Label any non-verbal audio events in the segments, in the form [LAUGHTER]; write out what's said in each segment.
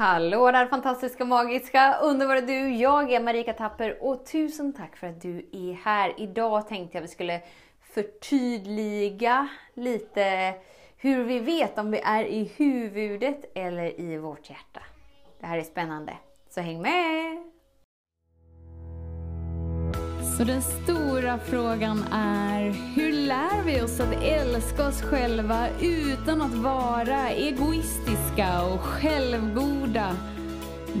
Hallå där fantastiska, magiska, underbara du! Jag är Marika Tapper och tusen tack för att du är här. Idag tänkte jag vi skulle förtydliga lite hur vi vet om vi är i huvudet eller i vårt hjärta. Det här är spännande, så häng med! Så den stora frågan är, hur lär vi oss att älska oss själva utan att vara egoistiska och självgoda?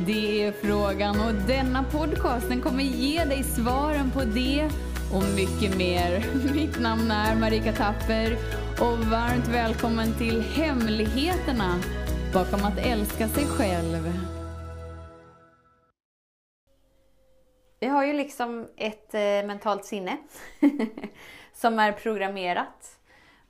Det är frågan och denna podcast den kommer ge dig svaren på det och mycket mer. [LAUGHS] Mitt namn är Marika Tapper och varmt välkommen till Hemligheterna bakom att älska sig själv. Vi har ju liksom ett eh, mentalt sinne [LAUGHS] som är programmerat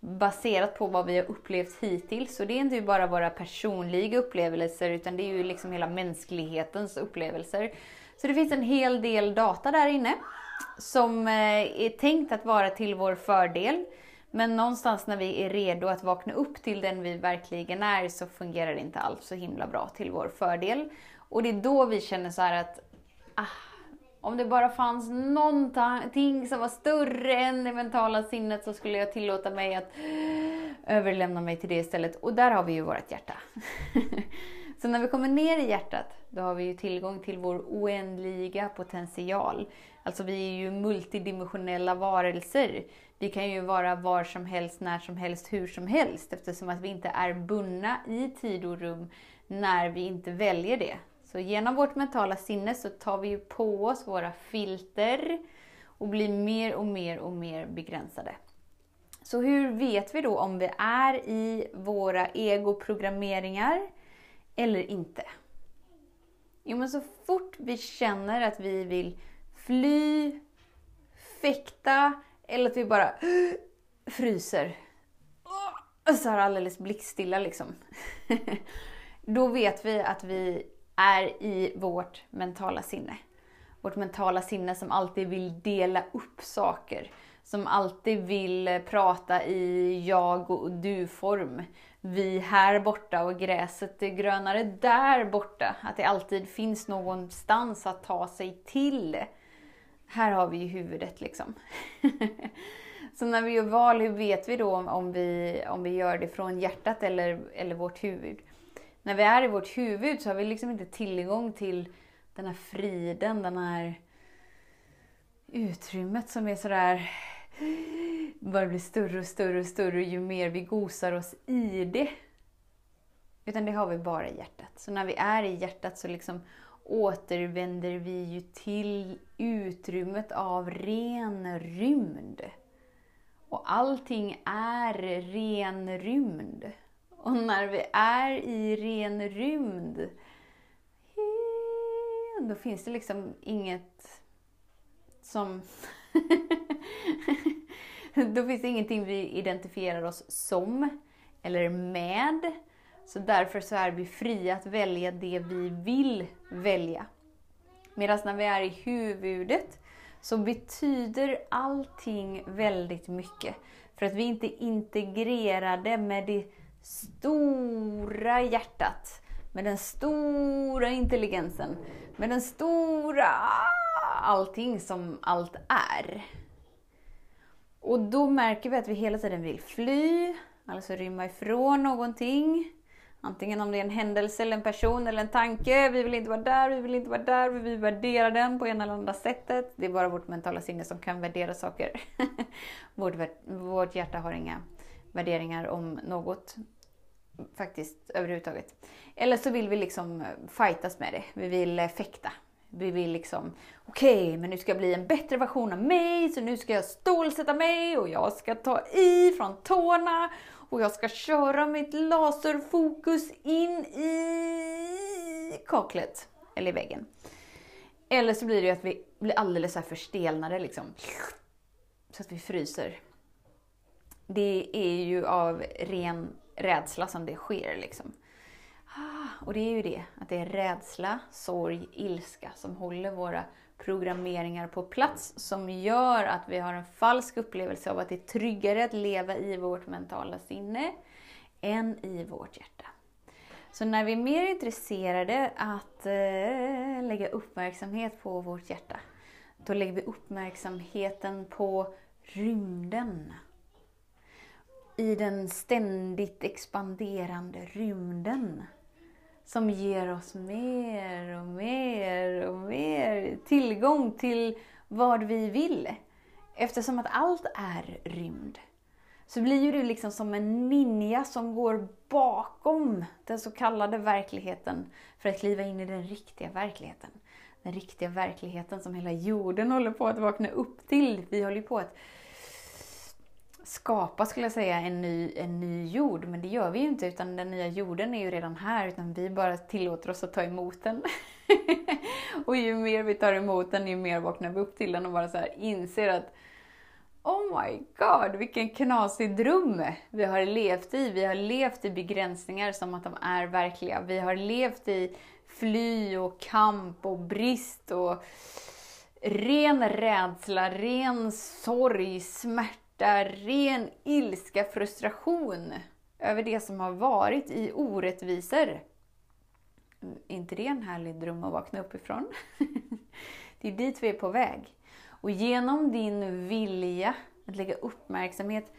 baserat på vad vi har upplevt hittills. Så det är inte bara våra personliga upplevelser utan det är ju liksom hela mänsklighetens upplevelser. Så det finns en hel del data där inne som eh, är tänkt att vara till vår fördel. Men någonstans när vi är redo att vakna upp till den vi verkligen är så fungerar det inte alls så himla bra till vår fördel. Och det är då vi känner så att ah, om det bara fanns någonting som var större än det mentala sinnet så skulle jag tillåta mig att överlämna mig till det istället. Och där har vi ju vårt hjärta. [LAUGHS] så när vi kommer ner i hjärtat, då har vi ju tillgång till vår oändliga potential. Alltså vi är ju multidimensionella varelser. Vi kan ju vara var som helst, när som helst, hur som helst eftersom att vi inte är bundna i tid och rum när vi inte väljer det. Så genom vårt mentala sinne så tar vi på oss våra filter och blir mer och mer och mer begränsade. Så hur vet vi då om vi är i våra egoprogrammeringar eller inte? Jo, men så fort vi känner att vi vill fly, fäkta eller att vi bara [GASPS] fryser. Så här alldeles blickstilla liksom. [LAUGHS] Då vet vi att vi är i vårt mentala sinne. Vårt mentala sinne som alltid vill dela upp saker. Som alltid vill prata i jag och du-form. Vi här borta och gräset är grönare där borta. Att det alltid finns någonstans att ta sig till. Här har vi ju huvudet liksom. [LAUGHS] Så när vi gör val, hur vet vi då om vi, om vi gör det från hjärtat eller, eller vårt huvud? När vi är i vårt huvud så har vi liksom inte tillgång till den här friden, den här utrymmet som är sådär bara blir större och större och större ju mer vi gosar oss i det. Utan det har vi bara i hjärtat. Så när vi är i hjärtat så liksom återvänder vi ju till utrymmet av ren rymd. Och allting är ren rymd. Och när vi är i ren rymd, då finns det liksom inget som... [LAUGHS] då finns det ingenting vi identifierar oss som eller med. Så därför så är vi fria att välja det vi vill välja. Medan när vi är i huvudet så betyder allting väldigt mycket. För att vi inte är integrerade med det stora hjärtat, med den stora intelligensen, med den stora allting som allt är. Och då märker vi att vi hela tiden vill fly, alltså rymma ifrån någonting. Antingen om det är en händelse, eller en person eller en tanke. Vi vill inte vara där, vi vill inte vara där, vi vill värdera den på ena eller andra sättet. Det är bara vårt mentala sinne som kan värdera saker. [LAUGHS] vårt, vårt hjärta har inga värderingar om något faktiskt överhuvudtaget. Eller så vill vi liksom eh, fightas med det. Vi vill eh, fäkta. Vi vill liksom, okej, okay, men nu ska jag bli en bättre version av mig, så nu ska jag stålsätta mig och jag ska ta i från tårna och jag ska köra mitt laserfokus in i kaklet, eller i väggen. Eller så blir det ju att vi blir alldeles så här förstelnade liksom. Så att vi fryser. Det är ju av ren rädsla som det sker. Liksom. Ah, och det är ju det, att det är rädsla, sorg, ilska som håller våra programmeringar på plats som gör att vi har en falsk upplevelse av att det är tryggare att leva i vårt mentala sinne än i vårt hjärta. Så när vi är mer intresserade att eh, lägga uppmärksamhet på vårt hjärta, då lägger vi uppmärksamheten på rymden. I den ständigt expanderande rymden. Som ger oss mer och mer och mer tillgång till vad vi vill. Eftersom att allt är rymd. Så blir ju du liksom som en ninja som går bakom den så kallade verkligheten för att kliva in i den riktiga verkligheten. Den riktiga verkligheten som hela jorden håller på att vakna upp till. Vi håller ju på att skapa, skulle jag säga, en ny, en ny jord. Men det gör vi ju inte, utan den nya jorden är ju redan här, utan vi bara tillåter oss att ta emot den. [LAUGHS] och ju mer vi tar emot den, ju mer vaknar vi upp till den och bara så här inser att Oh my god, vilken knasig dröm vi har levt i. Vi har levt i begränsningar som att de är verkliga. Vi har levt i fly och kamp och brist och ren rädsla, ren sorg, smärta, ren ilska, frustration över det som har varit i orättvisor. inte det en härlig dröm att vakna upp ifrån? [LAUGHS] det är dit vi är på väg. Och genom din vilja att lägga uppmärksamhet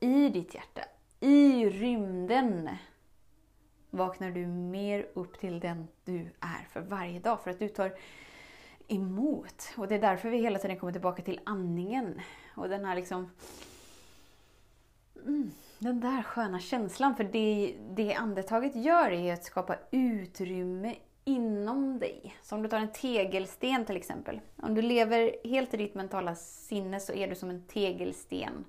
i ditt hjärta, i rymden, vaknar du mer upp till den du är för varje dag. För att du tar emot. Och det är därför vi hela tiden kommer tillbaka till andningen. Och den här liksom... Mm, den där sköna känslan. För det, det andetaget gör är att skapa utrymme inom dig. Så om du tar en tegelsten till exempel. Om du lever helt i ditt mentala sinne så är du som en tegelsten.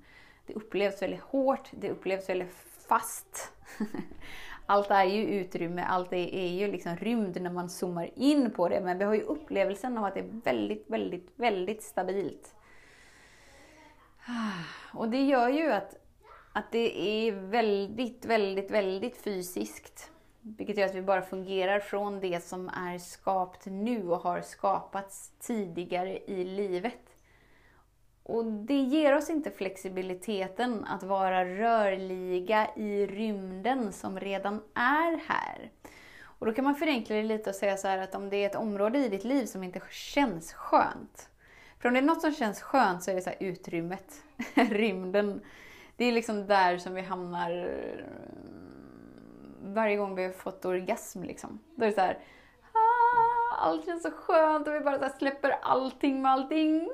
Det upplevs väldigt hårt, det upplevs väldigt fast. [LAUGHS] Allt är ju utrymme, allt är, är ju liksom rymd när man zoomar in på det. Men vi har ju upplevelsen av att det är väldigt, väldigt, väldigt stabilt. Och det gör ju att, att det är väldigt, väldigt, väldigt fysiskt. Vilket gör att vi bara fungerar från det som är skapat nu och har skapats tidigare i livet. Och det ger oss inte flexibiliteten att vara rörliga i rymden som redan är här. Och då kan man förenkla det lite och säga så att om det är ett område i ditt liv som inte känns skönt. För om det är något som känns skönt så är det så utrymmet, [LAUGHS] rymden. Det är liksom där som vi hamnar eh, varje gång vi har fått orgasm. Liksom. Då är det så här, ah, allt känns så skönt och vi bara så släpper allting med allting.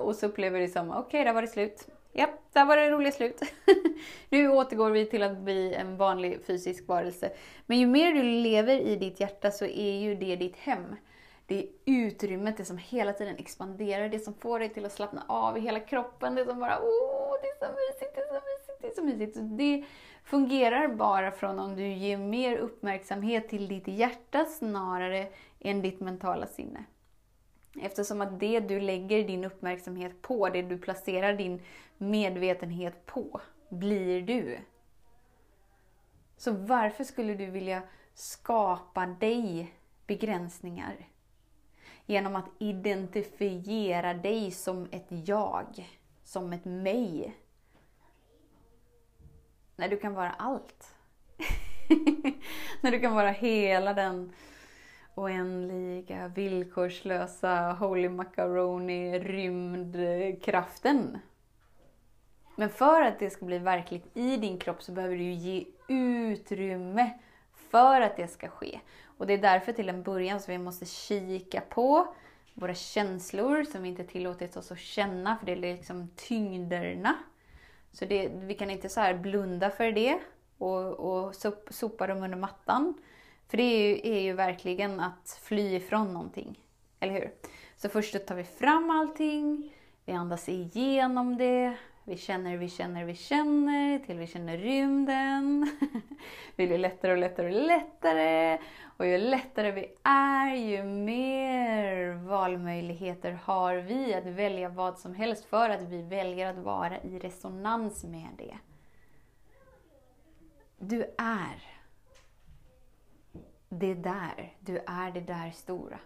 Och så upplever vi det som, okej, okay, där var det slut. Ja, där var det roliga slut. [LAUGHS] nu återgår vi till att bli en vanlig fysisk varelse. Men ju mer du lever i ditt hjärta så är ju det ditt hem. Det är utrymmet, det som hela tiden expanderar, det som får dig till att slappna av i hela kroppen, det som bara åh, det är så mysigt, det är så mysigt, det är så mysigt. Det fungerar bara från om du ger mer uppmärksamhet till ditt hjärta snarare än ditt mentala sinne. Eftersom att det du lägger din uppmärksamhet på, det du placerar din medvetenhet på, blir du. Så varför skulle du vilja skapa dig begränsningar? Genom att identifiera dig som ett jag, som ett mig. När du kan vara allt. [LAUGHS] När du kan vara hela den oändliga, villkorslösa, holy macaroni, rymdkraften. Men för att det ska bli verkligt i din kropp så behöver du ge utrymme för att det ska ske. Och det är därför till en början som vi måste kika på våra känslor som vi inte tillåtit oss att känna, för det är liksom tyngderna så det, vi kan inte så här blunda för det och, och sopa dem under mattan. För det är ju, är ju verkligen att fly ifrån någonting. Eller hur? Så först tar vi fram allting, vi andas igenom det, vi känner, vi känner, vi känner, till vi känner rymden. [LAUGHS] Vi blir lättare och lättare och lättare. Och ju lättare vi är, ju mer valmöjligheter har vi att välja vad som helst för att vi väljer att vara i resonans med det. Du är det där. Du är det där stora.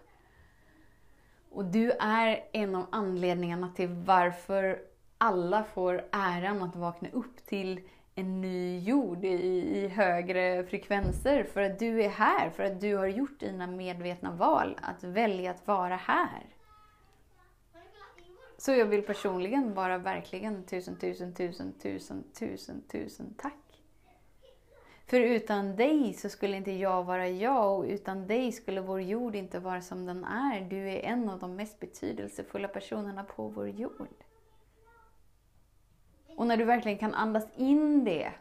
Och du är en av anledningarna till varför alla får äran att vakna upp till en ny jord i, i högre frekvenser för att du är här, för att du har gjort dina medvetna val att välja att vara här. Så jag vill personligen bara verkligen tusen, tusen, tusen, tusen, tusen, tusen tack. För utan dig så skulle inte jag vara jag och utan dig skulle vår jord inte vara som den är. Du är en av de mest betydelsefulla personerna på vår jord. Och när du verkligen kan andas in det,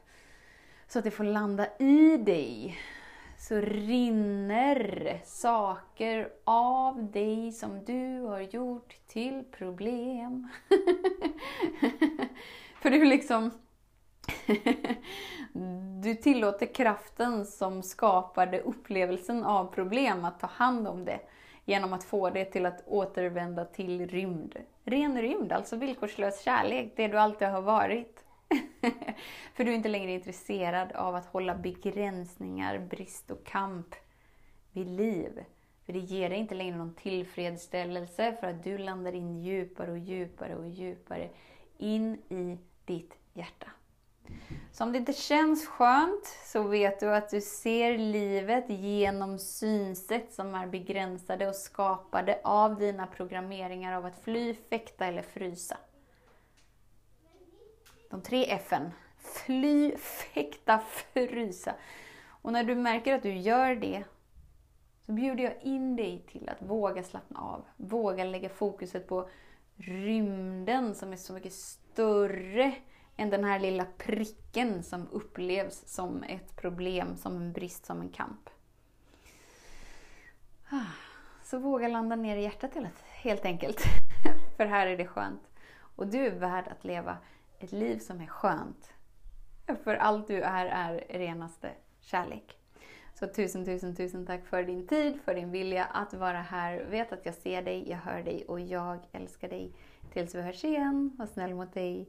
så att det får landa i dig, så rinner saker av dig som du har gjort till problem. [LAUGHS] För du liksom... [LAUGHS] du tillåter kraften som skapade upplevelsen av problem att ta hand om det genom att få det till att återvända till rymd. Ren rymd, alltså villkorslös kärlek, det du alltid har varit. [LAUGHS] För du är inte längre intresserad av att hålla begränsningar, brist och kamp vid liv. För det ger dig inte längre någon tillfredsställelse för att du landar in djupare och djupare och djupare in i ditt hjärta. Så om det inte känns skönt så vet du att du ser livet genom synsätt som är begränsade och skapade av dina programmeringar av att fly, fäkta eller frysa. De tre F'n. Fly, fäkta, frysa. Och när du märker att du gör det så bjuder jag in dig till att våga slappna av. Våga lägga fokuset på rymden som är så mycket större än den här lilla pricken som upplevs som ett problem, som en brist, som en kamp. Ah, så våga landa ner i hjärtat helt enkelt. [LAUGHS] För här är det skönt. Och du är värd att leva ett liv som är skönt. För allt du är, är renaste kärlek. Så tusen, tusen, tusen tack för din tid, för din vilja att vara här. Vet att jag ser dig, jag hör dig och jag älskar dig. Tills vi hörs igen, var snäll mot dig.